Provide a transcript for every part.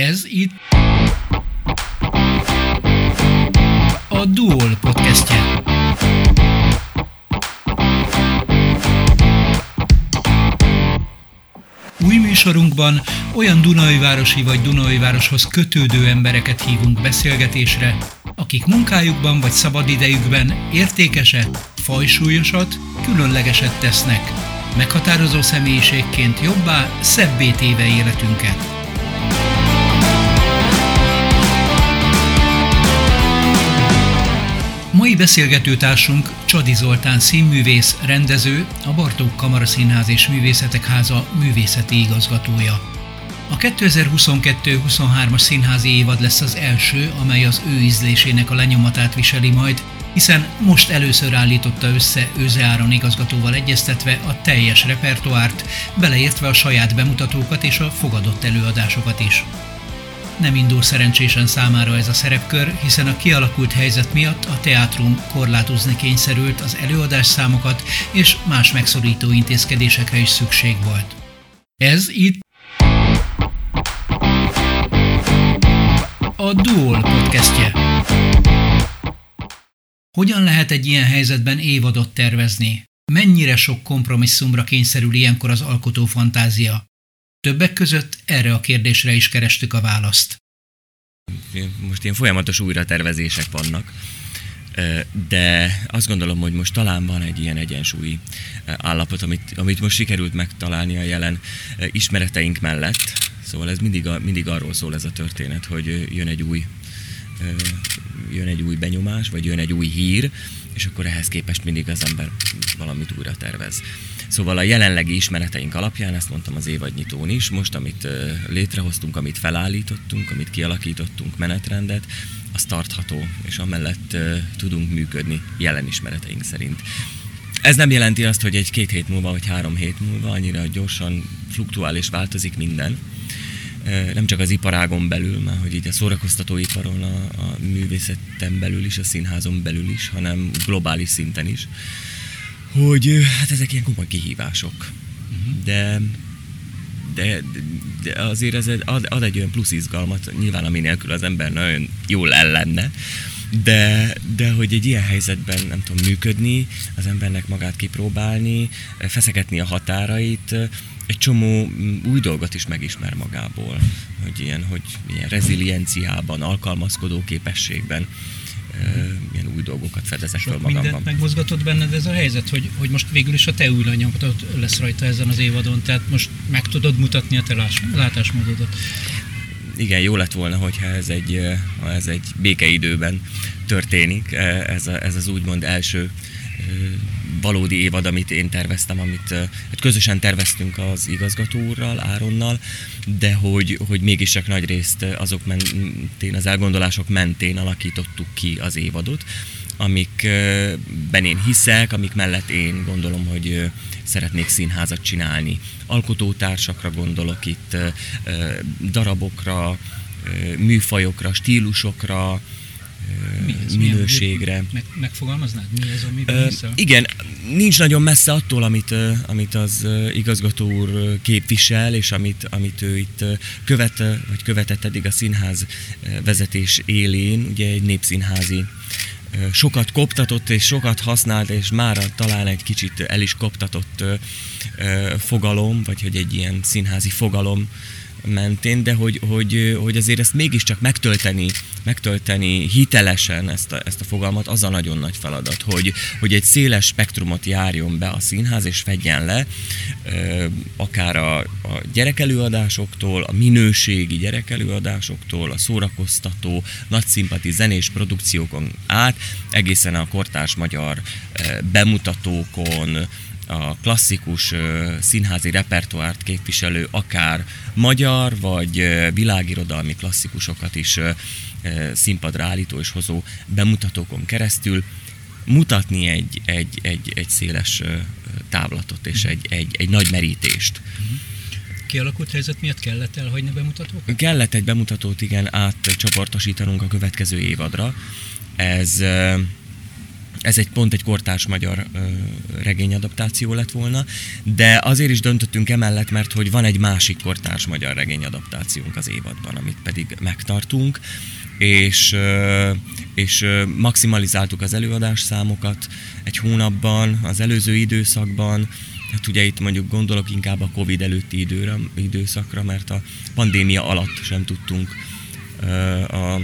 Ez itt a Duol podcastje. Új műsorunkban olyan Dunajvárosi vagy Dunajvároshoz kötődő embereket hívunk beszélgetésre, akik munkájukban vagy szabadidejükben értékeset, fajsúlyosat, különlegeset tesznek, meghatározó személyiségként jobbá, szebbé téve életünket. Mai beszélgetőtársunk Csadi Zoltán színművész, rendező, a Bartók Kamara Színház és Művészetek Háza művészeti igazgatója. A 2022-23-as színházi évad lesz az első, amely az ő ízlésének a lenyomatát viseli majd, hiszen most először állította össze Őze Áron igazgatóval egyeztetve a teljes repertoárt, beleértve a saját bemutatókat és a fogadott előadásokat is. Nem indul szerencsésen számára ez a szerepkör, hiszen a kialakult helyzet miatt a teátrum korlátozni kényszerült az előadás számokat és más megszorító intézkedésekre is szükség volt. Ez itt a Duol podcastje. Hogyan lehet egy ilyen helyzetben évadot tervezni? Mennyire sok kompromisszumra kényszerül ilyenkor az alkotó fantázia? Többek között erre a kérdésre is kerestük a választ. Most ilyen folyamatos újratervezések vannak, de azt gondolom, hogy most talán van egy ilyen egyensúlyi állapot, amit, amit most sikerült megtalálni a jelen ismereteink mellett. Szóval ez mindig, a, mindig arról szól ez a történet, hogy jön egy új jön egy új benyomás, vagy jön egy új hír, és akkor ehhez képest mindig az ember valamit újra tervez. Szóval a jelenlegi ismereteink alapján, ezt mondtam az évadnyitón is, most amit létrehoztunk, amit felállítottunk, amit kialakítottunk, menetrendet, az tartható, és amellett tudunk működni jelen ismereteink szerint. Ez nem jelenti azt, hogy egy-két hét múlva, vagy három hét múlva annyira gyorsan fluktuál és változik minden, nem csak az iparágon belül, már hogy így a szórakoztatóiparon, a, a művészeten belül is, a színházon belül is, hanem globális szinten is, hogy hát ezek ilyen komoly kihívások. Uh-huh. De, de, de azért ez ad, ad egy olyan plusz izgalmat, nyilván ami nélkül az ember nagyon jól ellenne, de, de hogy egy ilyen helyzetben nem tudom működni, az embernek magát kipróbálni, feszegetni a határait, egy csomó új dolgot is megismer magából, hogy ilyen, hogy ilyen rezilienciában, alkalmazkodó képességben ilyen új dolgokat fedezek fel magamban. mindent megmozgatott benned ez a helyzet, hogy, hogy most végül is a te lenyomatod lesz rajta ezen az évadon, tehát most meg tudod mutatni a te látásmódodat. Igen, jó lett volna, hogyha ez egy, ez egy békeidőben történik, ez, a, ez az úgymond első valódi évad, amit én terveztem, amit hát közösen terveztünk az igazgató úrral, Áronnal, de hogy, hogy mégis csak nagy részt azok mentén, az elgondolások mentén alakítottuk ki az évadot, amikben én hiszek, amik mellett én gondolom, hogy szeretnék színházat csinálni. Alkotótársakra gondolok itt, darabokra, műfajokra, stílusokra, mi ez, minőségre. Meg, megfogalmaznád, mi ez, ami uh, Igen, nincs nagyon messze attól, amit, amit az igazgató úr képvisel, és amit, amit ő itt követ, vagy követett eddig a színház vezetés élén, ugye egy népszínházi sokat koptatott és sokat használt, és már talán egy kicsit el is koptatott fogalom, vagy hogy egy ilyen színházi fogalom mentén, de hogy, hogy, hogy azért ezt mégiscsak megtölteni, megtölteni hitelesen ezt a, ezt a fogalmat, az a nagyon nagy feladat, hogy, hogy egy széles spektrumot járjon be a színház, és fedjen le akár a, a gyerekelőadásoktól, a minőségi gyerekelőadásoktól, a szórakoztató, nagy szimpati zenés produkciókon át, egészen a kortárs magyar bemutatókon, a klasszikus színházi repertoárt képviselő, akár magyar vagy világirodalmi klasszikusokat is színpadra állító és hozó bemutatókon keresztül mutatni egy, egy, egy, egy széles távlatot és egy, egy, egy nagy merítést. Kialakult helyzet miatt kellett elhagyni bemutatót? Kellett egy bemutatót, igen, átcsoportosítanunk a következő évadra. Ez ez egy pont egy kortárs magyar ö, regényadaptáció lett volna, de azért is döntöttünk emellett, mert hogy van egy másik kortárs magyar regényadaptációnk az évadban, amit pedig megtartunk, és, ö, és ö, maximalizáltuk az előadás számokat egy hónapban, az előző időszakban, Hát ugye itt mondjuk gondolok inkább a Covid előtti időre, időszakra, mert a pandémia alatt sem tudtunk a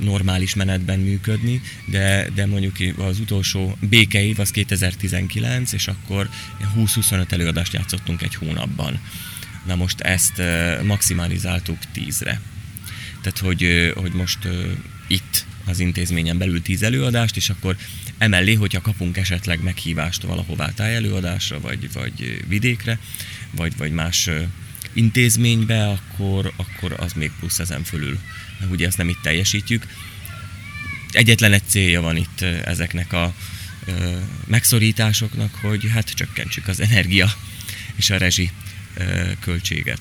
normális menetben működni, de, de mondjuk az utolsó békeév az 2019, és akkor 20-25 előadást játszottunk egy hónapban. Na most ezt maximalizáltuk 10-re. Tehát, hogy, hogy most itt az intézményen belül 10 előadást, és akkor emellé, hogyha kapunk esetleg meghívást valahová tájelőadásra, vagy, vagy vidékre, vagy, vagy más intézménybe, akkor, akkor az még plusz ezen fölül. Mert ugye ezt nem itt teljesítjük. Egyetlen egy célja van itt ezeknek a ö, megszorításoknak, hogy hát csökkentsük az energia és a rezsi ö, költséget.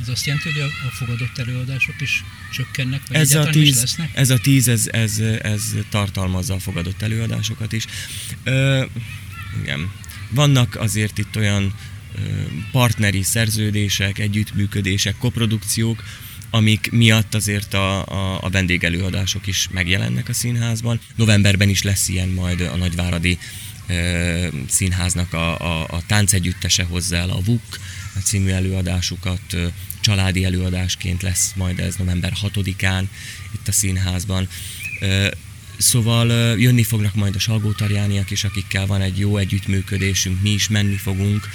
Ez azt jelenti, hogy a, a fogadott előadások is csökkennek, vagy ez a tíz, is lesznek? Ez a tíz, ez, ez, ez tartalmazza a fogadott előadásokat is. Ö, igen. Vannak azért itt olyan partneri szerződések, együttműködések, koprodukciók, amik miatt azért a, a, a vendégelőadások is megjelennek a színházban. Novemberben is lesz ilyen majd a Nagyváradi e, színháznak a, a, a táncegyüttese hozzá el a VUK című előadásukat, családi előadásként lesz majd ez november 6-án itt a színházban. E, Szóval jönni fognak majd a salgótarjániak is, akikkel van egy jó együttműködésünk, mi is menni fogunk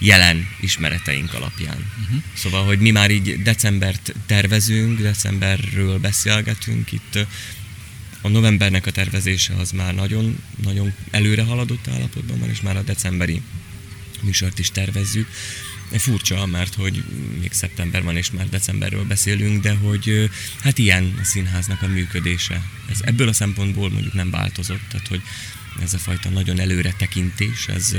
jelen ismereteink alapján. Uh-huh. Szóval, hogy mi már így decembert tervezünk, decemberről beszélgetünk itt, a novembernek a tervezése az már nagyon, nagyon előre haladott állapotban van, és már a decemberi műsort is tervezzük. Furcsa, mert hogy még szeptember van, és már decemberről beszélünk, de hogy hát ilyen a színháznak a működése. Ez ebből a szempontból mondjuk nem változott, tehát hogy ez a fajta nagyon előre tekintés, ez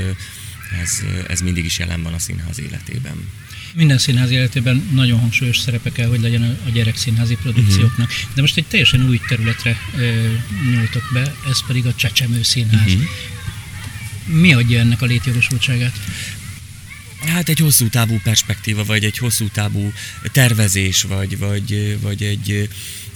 ez, ez mindig is jelen van a színház életében. Minden színház életében nagyon hangsúlyos szerepe kell, hogy legyen a gyerekszínházi produkcióknak. Uh-huh. De most egy teljesen új területre ö, nyúltok be, ez pedig a Csecsemő Színház. Uh-huh. Mi adja ennek a létjogosultságát? Hát egy hosszú távú perspektíva, vagy egy hosszú távú tervezés, vagy, vagy, vagy egy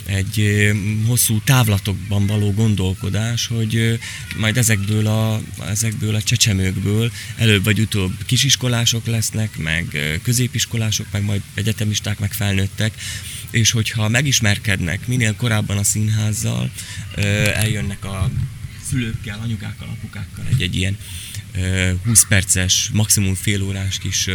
egy hosszú távlatokban való gondolkodás, hogy majd ezekből a, ezekből a csecsemőkből előbb vagy utóbb kisiskolások lesznek, meg középiskolások, meg majd egyetemisták, meg felnőttek, és hogyha megismerkednek minél korábban a színházzal, eljönnek a szülőkkel, anyukákkal, apukákkal egy-egy ilyen 20 perces, maximum fél órás kis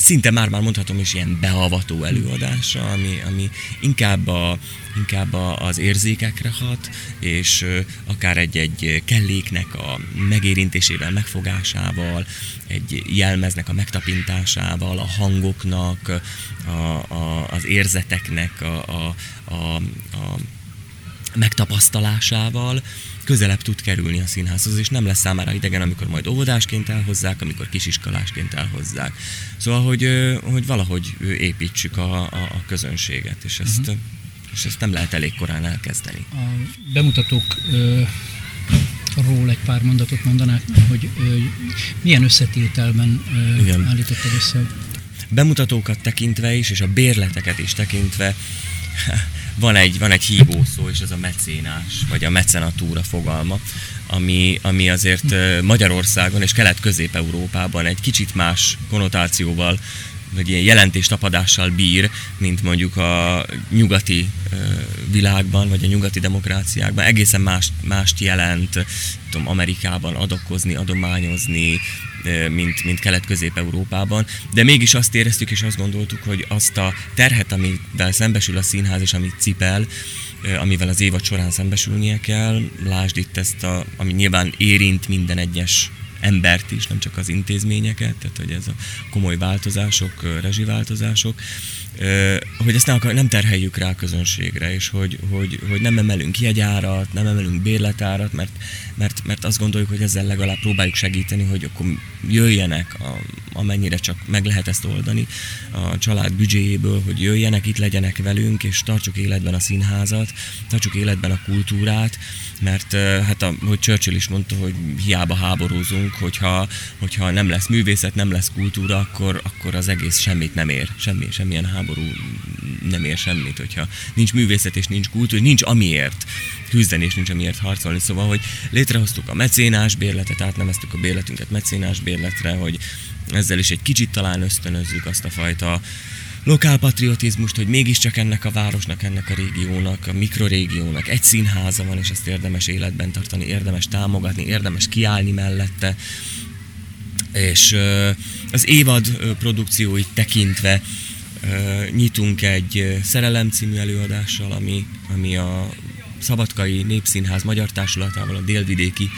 szinte már már mondhatom is ilyen beavató előadásra, ami, ami inkább, a, inkább a, az érzékekre hat, és akár egy-egy kelléknek a megérintésével, megfogásával, egy jelmeznek a megtapintásával, a hangoknak, a, a, az érzeteknek a, a, a, a megtapasztalásával, közelebb tud kerülni a színházhoz, és nem lesz számára idegen, amikor majd óvodásként elhozzák, amikor kisiskolásként elhozzák. Szóval, hogy, hogy valahogy építsük a, a, a közönséget, és ezt, uh-huh. és ezt nem lehet elég korán elkezdeni. A bemutatók ö, ról egy pár mondatot mondanák, hogy ö, milyen összetételben ö, Igen. állítottad össze? Bemutatókat tekintve is, és a bérleteket is tekintve van egy, van egy hívó szó, és ez a mecénás, vagy a mecenatúra fogalma, ami, ami azért Magyarországon és Kelet-Közép-Európában egy kicsit más konnotációval vagy ilyen jelentéstapadással bír, mint mondjuk a nyugati világban, vagy a nyugati demokráciákban. Egészen más, mást jelent tudom, Amerikában adokozni, adományozni, mint, mint Kelet-Közép-Európában, de mégis azt éreztük és azt gondoltuk, hogy azt a terhet, amivel szembesül a színház és amit cipel, amivel az évad során szembesülnie kell, lásd itt ezt, a, ami nyilván érint minden egyes embert is, nem csak az intézményeket, tehát hogy ez a komoly változások, rezsiváltozások, hogy ezt nem, akar, nem terheljük rá a közönségre, és hogy, hogy, hogy nem emelünk jegyárat, nem emelünk bérletárat, mert, mert, mert azt gondoljuk, hogy ezzel legalább próbáljuk segíteni, hogy akkor jöjjenek, a, amennyire csak meg lehet ezt oldani a család büdzséjéből, hogy jöjjenek, itt legyenek velünk, és tartsuk életben a színházat, tartsuk életben a kultúrát, mert hát hogy Churchill is mondta, hogy hiába háborúzunk, hogyha, hogyha nem lesz művészet, nem lesz kultúra, akkor, akkor az egész semmit nem ér, semmi, semmilyen háború nem ér semmit, hogyha nincs művészet és nincs kultúra, nincs amiért küzdeni és nincs amiért harcolni. Szóval, hogy létrehoztuk a mecénás bérletet, átneveztük a bérletünket mecénás bérletre, hogy ezzel is egy kicsit talán ösztönözzük azt a fajta lokálpatriotizmust, hogy mégiscsak ennek a városnak, ennek a régiónak, a mikrorégiónak egy színháza van, és ezt érdemes életben tartani, érdemes támogatni, érdemes kiállni mellette. És az évad produkcióit tekintve nyitunk egy Szerelem című előadással, ami, ami a Szabadkai Népszínház Magyar Társulatával a délvidéki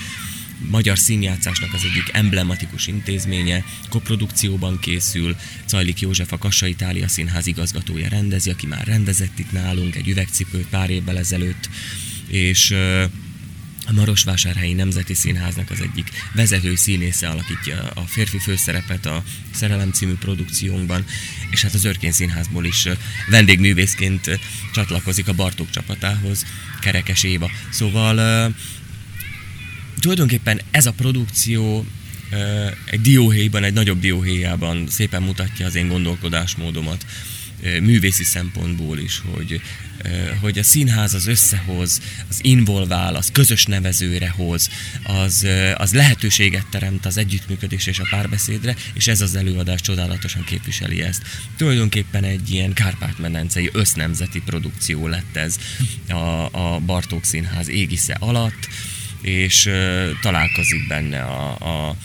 magyar színjátszásnak az egyik emblematikus intézménye, koprodukcióban készül, Cajlik József a Kassa Itália Színház igazgatója rendezi, aki már rendezett itt nálunk egy üvegcipőt pár évvel ezelőtt, és a Marosvásárhelyi Nemzeti Színháznak az egyik vezető színésze alakítja a férfi főszerepet a Szerelem című produkciónkban, és hát az Örkén Színházból is vendégművészként csatlakozik a Bartók csapatához, Kerekes Éva. Szóval tulajdonképpen ez a produkció egy dióhéjban, egy nagyobb dióhéjában szépen mutatja az én gondolkodásmódomat művészi szempontból is, hogy, hogy a színház az összehoz, az involvál, az közös nevezőre hoz, az, az lehetőséget teremt az együttműködés és a párbeszédre, és ez az előadás csodálatosan képviseli ezt. Tulajdonképpen egy ilyen kárpát-medencei össznemzeti produkció lett ez a, a Bartók Színház égisze alatt, és találkozik benne a, a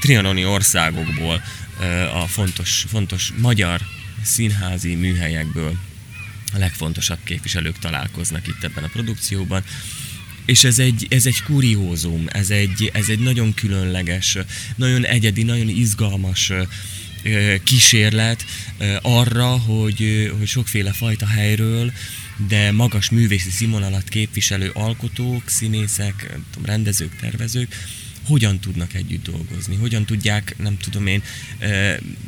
trianoni országokból a fontos, fontos magyar színházi műhelyekből a legfontosabb képviselők találkoznak itt ebben a produkcióban. És ez egy, ez egy kuriózum, ez egy, ez egy nagyon különleges, nagyon egyedi, nagyon izgalmas kísérlet arra, hogy, hogy sokféle fajta helyről, de magas művészi színvonalat képviselő alkotók, színészek, rendezők, tervezők hogyan tudnak együtt dolgozni, hogyan tudják, nem tudom én,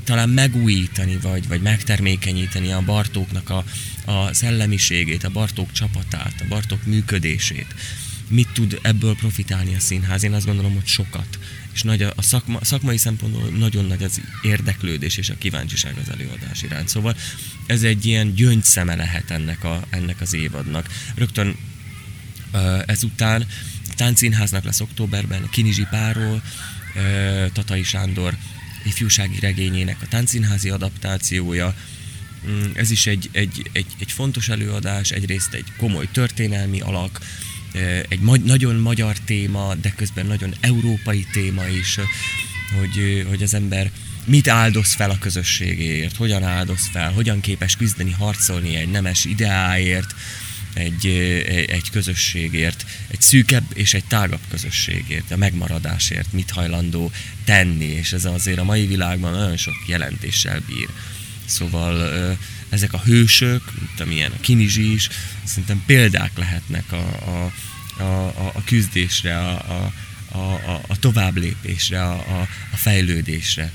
talán megújítani, vagy, vagy megtermékenyíteni a Bartóknak a, a szellemiségét, a Bartók csapatát, a Bartók működését. Mit tud ebből profitálni a színház? Én azt gondolom, hogy sokat. És nagy a, a szakma, szakmai szempontból nagyon nagy az érdeklődés és a kíváncsiság az előadás iránt. Szóval ez egy ilyen gyöngyszeme lehet ennek, a, ennek az évadnak. Rögtön ezután Táncszínháznak lesz októberben, Kinizsi Páról, Tatai Sándor ifjúsági regényének a táncszínházi adaptációja. Mm, ez is egy, egy, egy, egy fontos előadás, egyrészt egy komoly történelmi alak, egy ma- nagyon magyar téma, de közben nagyon európai téma is, hogy, hogy az ember mit áldoz fel a közösségéért, hogyan áldoz fel, hogyan képes küzdeni, harcolni egy nemes ideáért, egy, egy közösségért, egy szűkebb és egy tágabb közösségért, a megmaradásért mit hajlandó tenni, és ez azért a mai világban nagyon sok jelentéssel bír. Szóval ezek a hősök, mint amilyen a Kinizsi is, szerintem példák lehetnek a, a, a, a küzdésre, a, a, a, a továbblépésre, a, a, a fejlődésre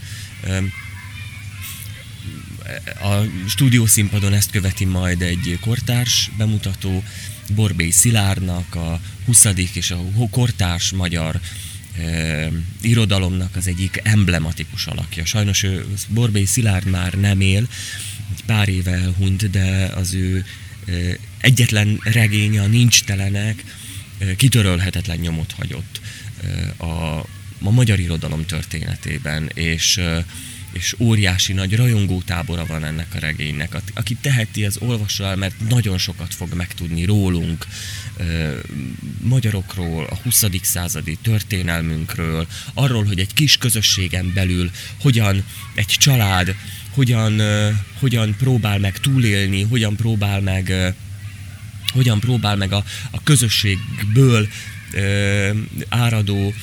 a stúdiószínpadon ezt követi majd egy kortárs bemutató, Borbély Szilárnak, a 20. és a kortárs magyar e, irodalomnak az egyik emblematikus alakja. Sajnos ő, Borbély Szilárd már nem él, egy pár éve elhunyt, de az ő e, egyetlen regénye, a Nincs telenek, e, kitörölhetetlen nyomot hagyott e, a, a magyar irodalom történetében, és e, és óriási nagy rajongótábora van ennek a regénynek. Aki teheti, az olvassa el, mert nagyon sokat fog megtudni rólunk, magyarokról, a 20. századi történelmünkről, arról, hogy egy kis közösségen belül hogyan egy család, hogyan, hogyan próbál meg túlélni, hogyan próbál meg hogyan próbál meg a, a közösségből áradó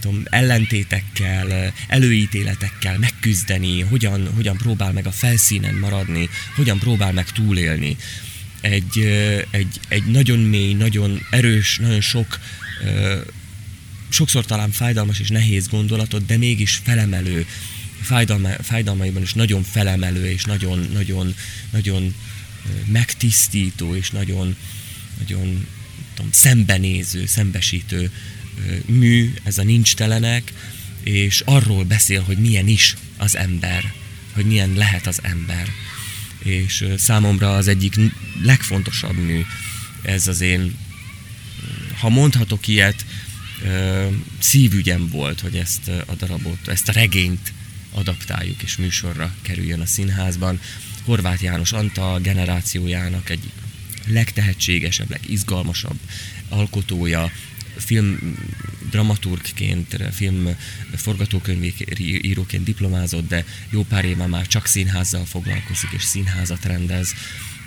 tudom, ellentétekkel, előítéletekkel megküzdeni, hogyan, hogyan próbál meg a felszínen maradni, hogyan próbál meg túlélni. Egy, egy, egy nagyon mély, nagyon erős, nagyon sok sokszor talán fájdalmas és nehéz gondolatot, de mégis felemelő, fájdalma, fájdalmaiban is nagyon felemelő és nagyon, nagyon, nagyon megtisztító és nagyon, nagyon tudom, szembenéző, szembesítő mű, ez a nincs telenek, és arról beszél, hogy milyen is az ember, hogy milyen lehet az ember. És számomra az egyik legfontosabb mű, ez az én, ha mondhatok ilyet, szívügyem volt, hogy ezt a darabot, ezt a regényt adaptáljuk és műsorra kerüljön a színházban. Horváth János Antal generációjának egy legtehetségesebb, legizgalmasabb alkotója, film dramaturgként, film forgatókönyvíróként diplomázott, de jó pár éve már csak színházzal foglalkozik, és színházat rendez,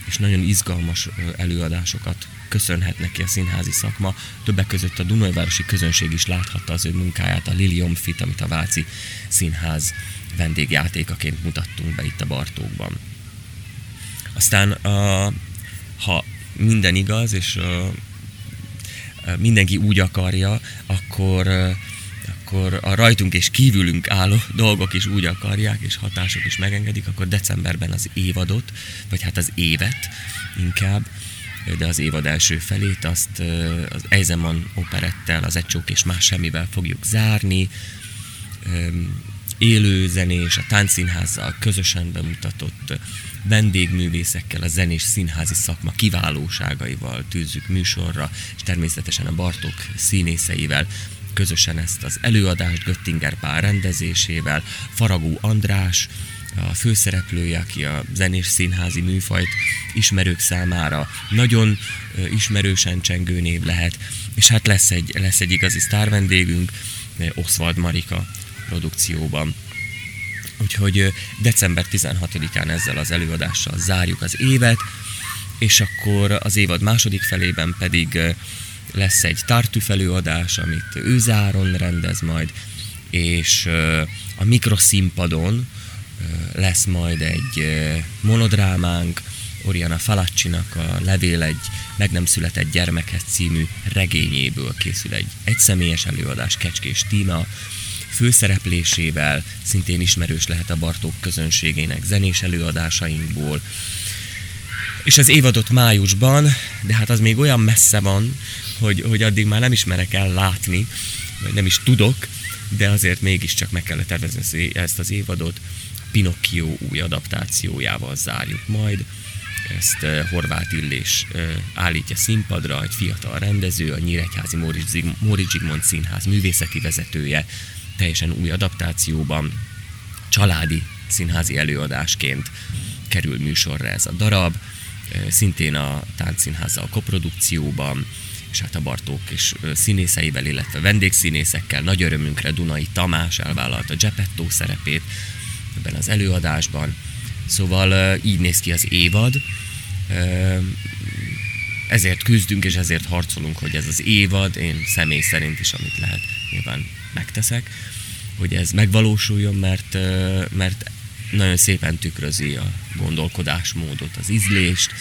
és nagyon izgalmas előadásokat köszönhet neki a színházi szakma. Többek között a Dunajvárosi közönség is láthatta az ő munkáját, a Lilium Fit, amit a Váci Színház vendégjátékaként mutattunk be itt a Bartókban. Aztán, ha minden igaz, és mindenki úgy akarja, akkor, akkor a rajtunk és kívülünk álló dolgok is úgy akarják, és hatások is megengedik, akkor decemberben az évadot, vagy hát az évet inkább, de az évad első felét azt az Eisenman operettel, az Ecsók és más semmivel fogjuk zárni, élő zenés, a táncszínházzal közösen bemutatott vendégművészekkel, a zenés színházi szakma kiválóságaival tűzzük műsorra, és természetesen a Bartok színészeivel közösen ezt az előadást Göttinger Pál rendezésével, Faragó András, a főszereplője, aki a zenés színházi műfajt ismerők számára nagyon ismerősen csengő név lehet, és hát lesz egy, lesz egy igazi sztár vendégünk, Oswald Marika produkcióban. Úgyhogy december 16-án ezzel az előadással zárjuk az évet, és akkor az évad második felében pedig lesz egy tartüf előadás, amit ő záron rendez majd, és a mikroszínpadon lesz majd egy monodrámánk, Oriana Falacsinak a Levél egy meg nem született gyermekhez című regényéből készül egy egyszemélyes előadás Kecskés Tíma, főszereplésével, szintén ismerős lehet a Bartók közönségének zenés előadásainkból. És az évadot májusban, de hát az még olyan messze van, hogy, hogy addig már nem ismerek el látni, vagy nem is tudok, de azért mégiscsak meg kellett tervezni ezt az évadot. Pinocchio új adaptációjával zárjuk majd. Ezt uh, Horváth Illés uh, állítja színpadra, egy fiatal rendező, a Nyíregyházi Móricz Zsigmond Színház művészeti vezetője, teljesen új adaptációban, családi színházi előadásként kerül műsorra ez a darab, szintén a táncszínházzal koprodukcióban, és hát a Bartók és színészeivel, illetve vendégszínészekkel nagy örömünkre Dunai Tamás elvállalta Gepetto szerepét ebben az előadásban. Szóval így néz ki az évad. Ezért küzdünk és ezért harcolunk, hogy ez az évad, én személy szerint is, amit lehet, nyilván megteszek, hogy ez megvalósuljon, mert, mert nagyon szépen tükrözi a gondolkodásmódot, az ízlést,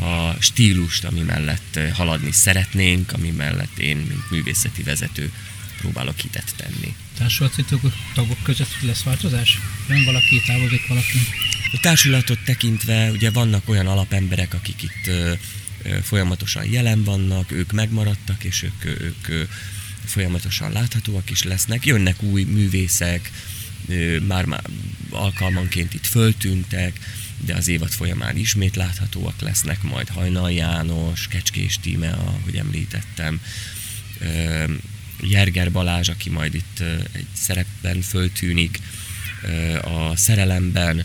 a stílust, ami mellett haladni szeretnénk, ami mellett én, mint művészeti vezető próbálok hitet tenni. Társulati tagok között lesz változás? Nem valaki, távozik valaki? A társulatot tekintve ugye vannak olyan alapemberek, akik itt folyamatosan jelen vannak, ők megmaradtak, és ők, ők folyamatosan láthatóak is lesznek. Jönnek új művészek, már, már alkalmanként itt föltűntek, de az évad folyamán ismét láthatóak lesznek majd. Hajnal János, Kecskés Tíme, ahogy említettem, Jerger Balázs, aki majd itt egy szerepben föltűnik, a szerelemben,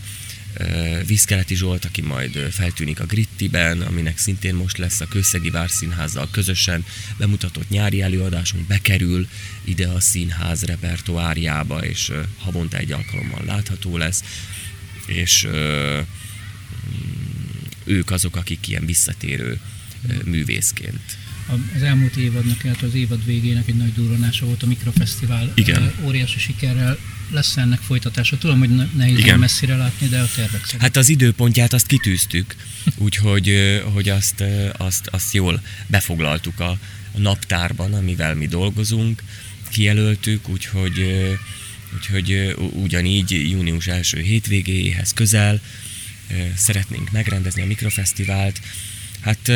Vízkeleti Zsolt, aki majd feltűnik a Grittiben, aminek szintén most lesz a Kőszegi Várszínházzal közösen bemutatott nyári előadásunk, bekerül ide a színház repertoáriába, és havonta egy alkalommal látható lesz, és ők azok, akik ilyen visszatérő művészként az elmúlt évadnak, illetve az évad végének egy nagy durranása volt a Mikrofesztivál. Igen. Óriási sikerrel lesz ennek folytatása. Tudom, hogy nehéz Igen. messzire látni, de a tervek szerint. Hát az időpontját azt kitűztük, úgyhogy hogy azt, azt, azt jól befoglaltuk a, naptárban, amivel mi dolgozunk, kijelöltük, úgyhogy, úgyhogy ugyanígy június első hétvégéhez közel szeretnénk megrendezni a mikrofesztivált. Hát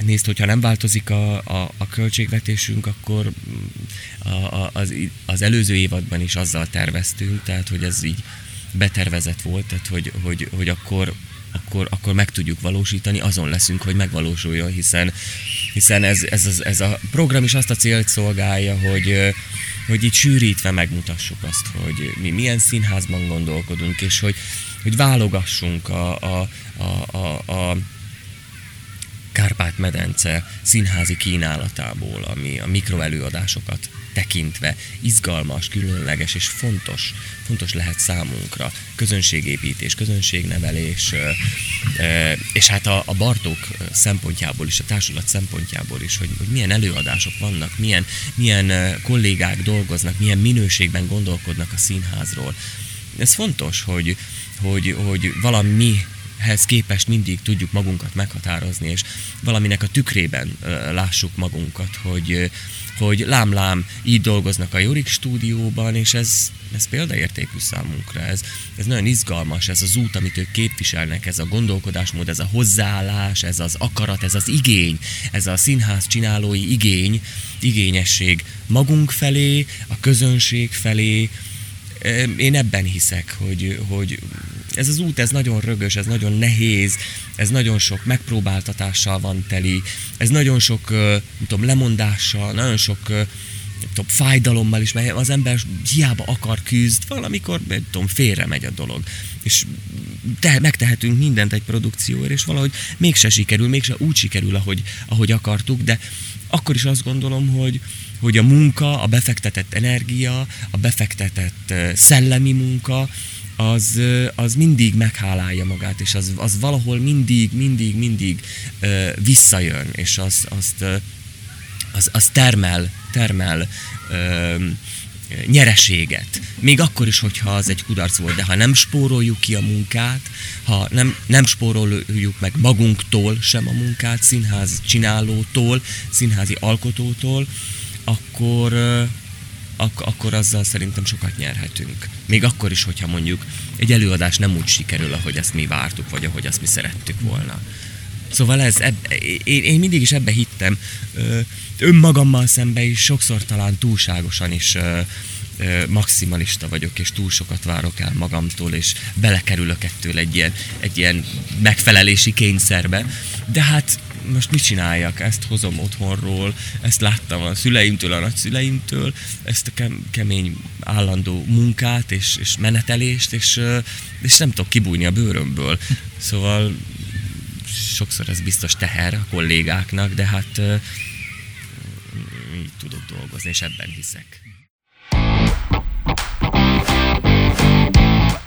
nézd, hogyha nem változik a, a, a költségvetésünk, akkor a, a, az, az előző évadban is azzal terveztünk, tehát hogy ez így betervezett volt, tehát hogy, hogy, hogy akkor, akkor, akkor meg tudjuk valósítani, azon leszünk, hogy megvalósuljon, hiszen, hiszen ez, ez, ez, ez a program is azt a célt szolgálja, hogy, hogy itt sűrítve megmutassuk azt, hogy mi milyen színházban gondolkodunk, és hogy, hogy válogassunk a, a, a, a, a Kárpát-medence színházi kínálatából, ami a mikroelőadásokat tekintve izgalmas, különleges és fontos, fontos lehet számunkra. Közönségépítés, közönségnevelés, és hát a, a Bartók szempontjából is, a társulat szempontjából is, hogy, hogy milyen előadások vannak, milyen, milyen kollégák dolgoznak, milyen minőségben gondolkodnak a színházról. Ez fontos, hogy, hogy, hogy valami hez képest mindig tudjuk magunkat meghatározni, és valaminek a tükrében lássuk magunkat, hogy, hogy lám-lám így dolgoznak a Jorik stúdióban, és ez, ez példaértékű számunkra, ez, ez nagyon izgalmas, ez az út, amit ők képviselnek, ez a gondolkodásmód, ez a hozzáállás, ez az akarat, ez az igény, ez a színház csinálói igény, igényesség magunk felé, a közönség felé, én ebben hiszek, hogy, hogy ez az út, ez nagyon rögös, ez nagyon nehéz, ez nagyon sok megpróbáltatással van teli, ez nagyon sok, nem tudom, lemondással, nagyon sok tudom, fájdalommal is, mert az ember hiába akar küzd, valamikor, nem tudom, félre megy a dolog. És te, megtehetünk mindent egy produkcióért, és valahogy mégse sikerül, mégse úgy sikerül, ahogy, ahogy akartuk, de akkor is azt gondolom, hogy, hogy a munka, a befektetett energia, a befektetett szellemi munka, az, az mindig meghálálja magát, és az, az valahol mindig, mindig, mindig uh, visszajön, és az, azt, uh, az, az termel, termel uh, nyereséget. Még akkor is, hogyha az egy kudarc volt, de ha nem spóroljuk ki a munkát, ha nem, nem spóroljuk meg magunktól sem a munkát, színház csinálótól, színházi alkotótól, akkor, ak- akkor azzal szerintem sokat nyerhetünk. Még akkor is, hogyha mondjuk egy előadás nem úgy sikerül, ahogy ezt mi vártuk, vagy ahogy azt mi szerettük volna. Szóval ez, eb- én, én mindig is ebbe hittem, ö, önmagammal szembe is sokszor talán túlságosan is ö, ö, maximalista vagyok, és túl sokat várok el magamtól, és belekerülök ettől egy ilyen, egy ilyen megfelelési kényszerbe. De hát most mit csináljak, ezt hozom otthonról, ezt láttam a szüleimtől, a nagyszüleimtől, ezt a kemény állandó munkát és, és menetelést, és, és nem tudok kibújni a bőrömből. Szóval sokszor ez biztos teher a kollégáknak, de hát így tudok dolgozni, és ebben hiszek.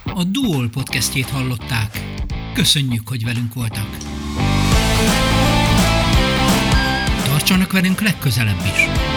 A Duol podcastjét hallották. Köszönjük, hogy velünk voltak. Tartsanak velünk legközelebb is!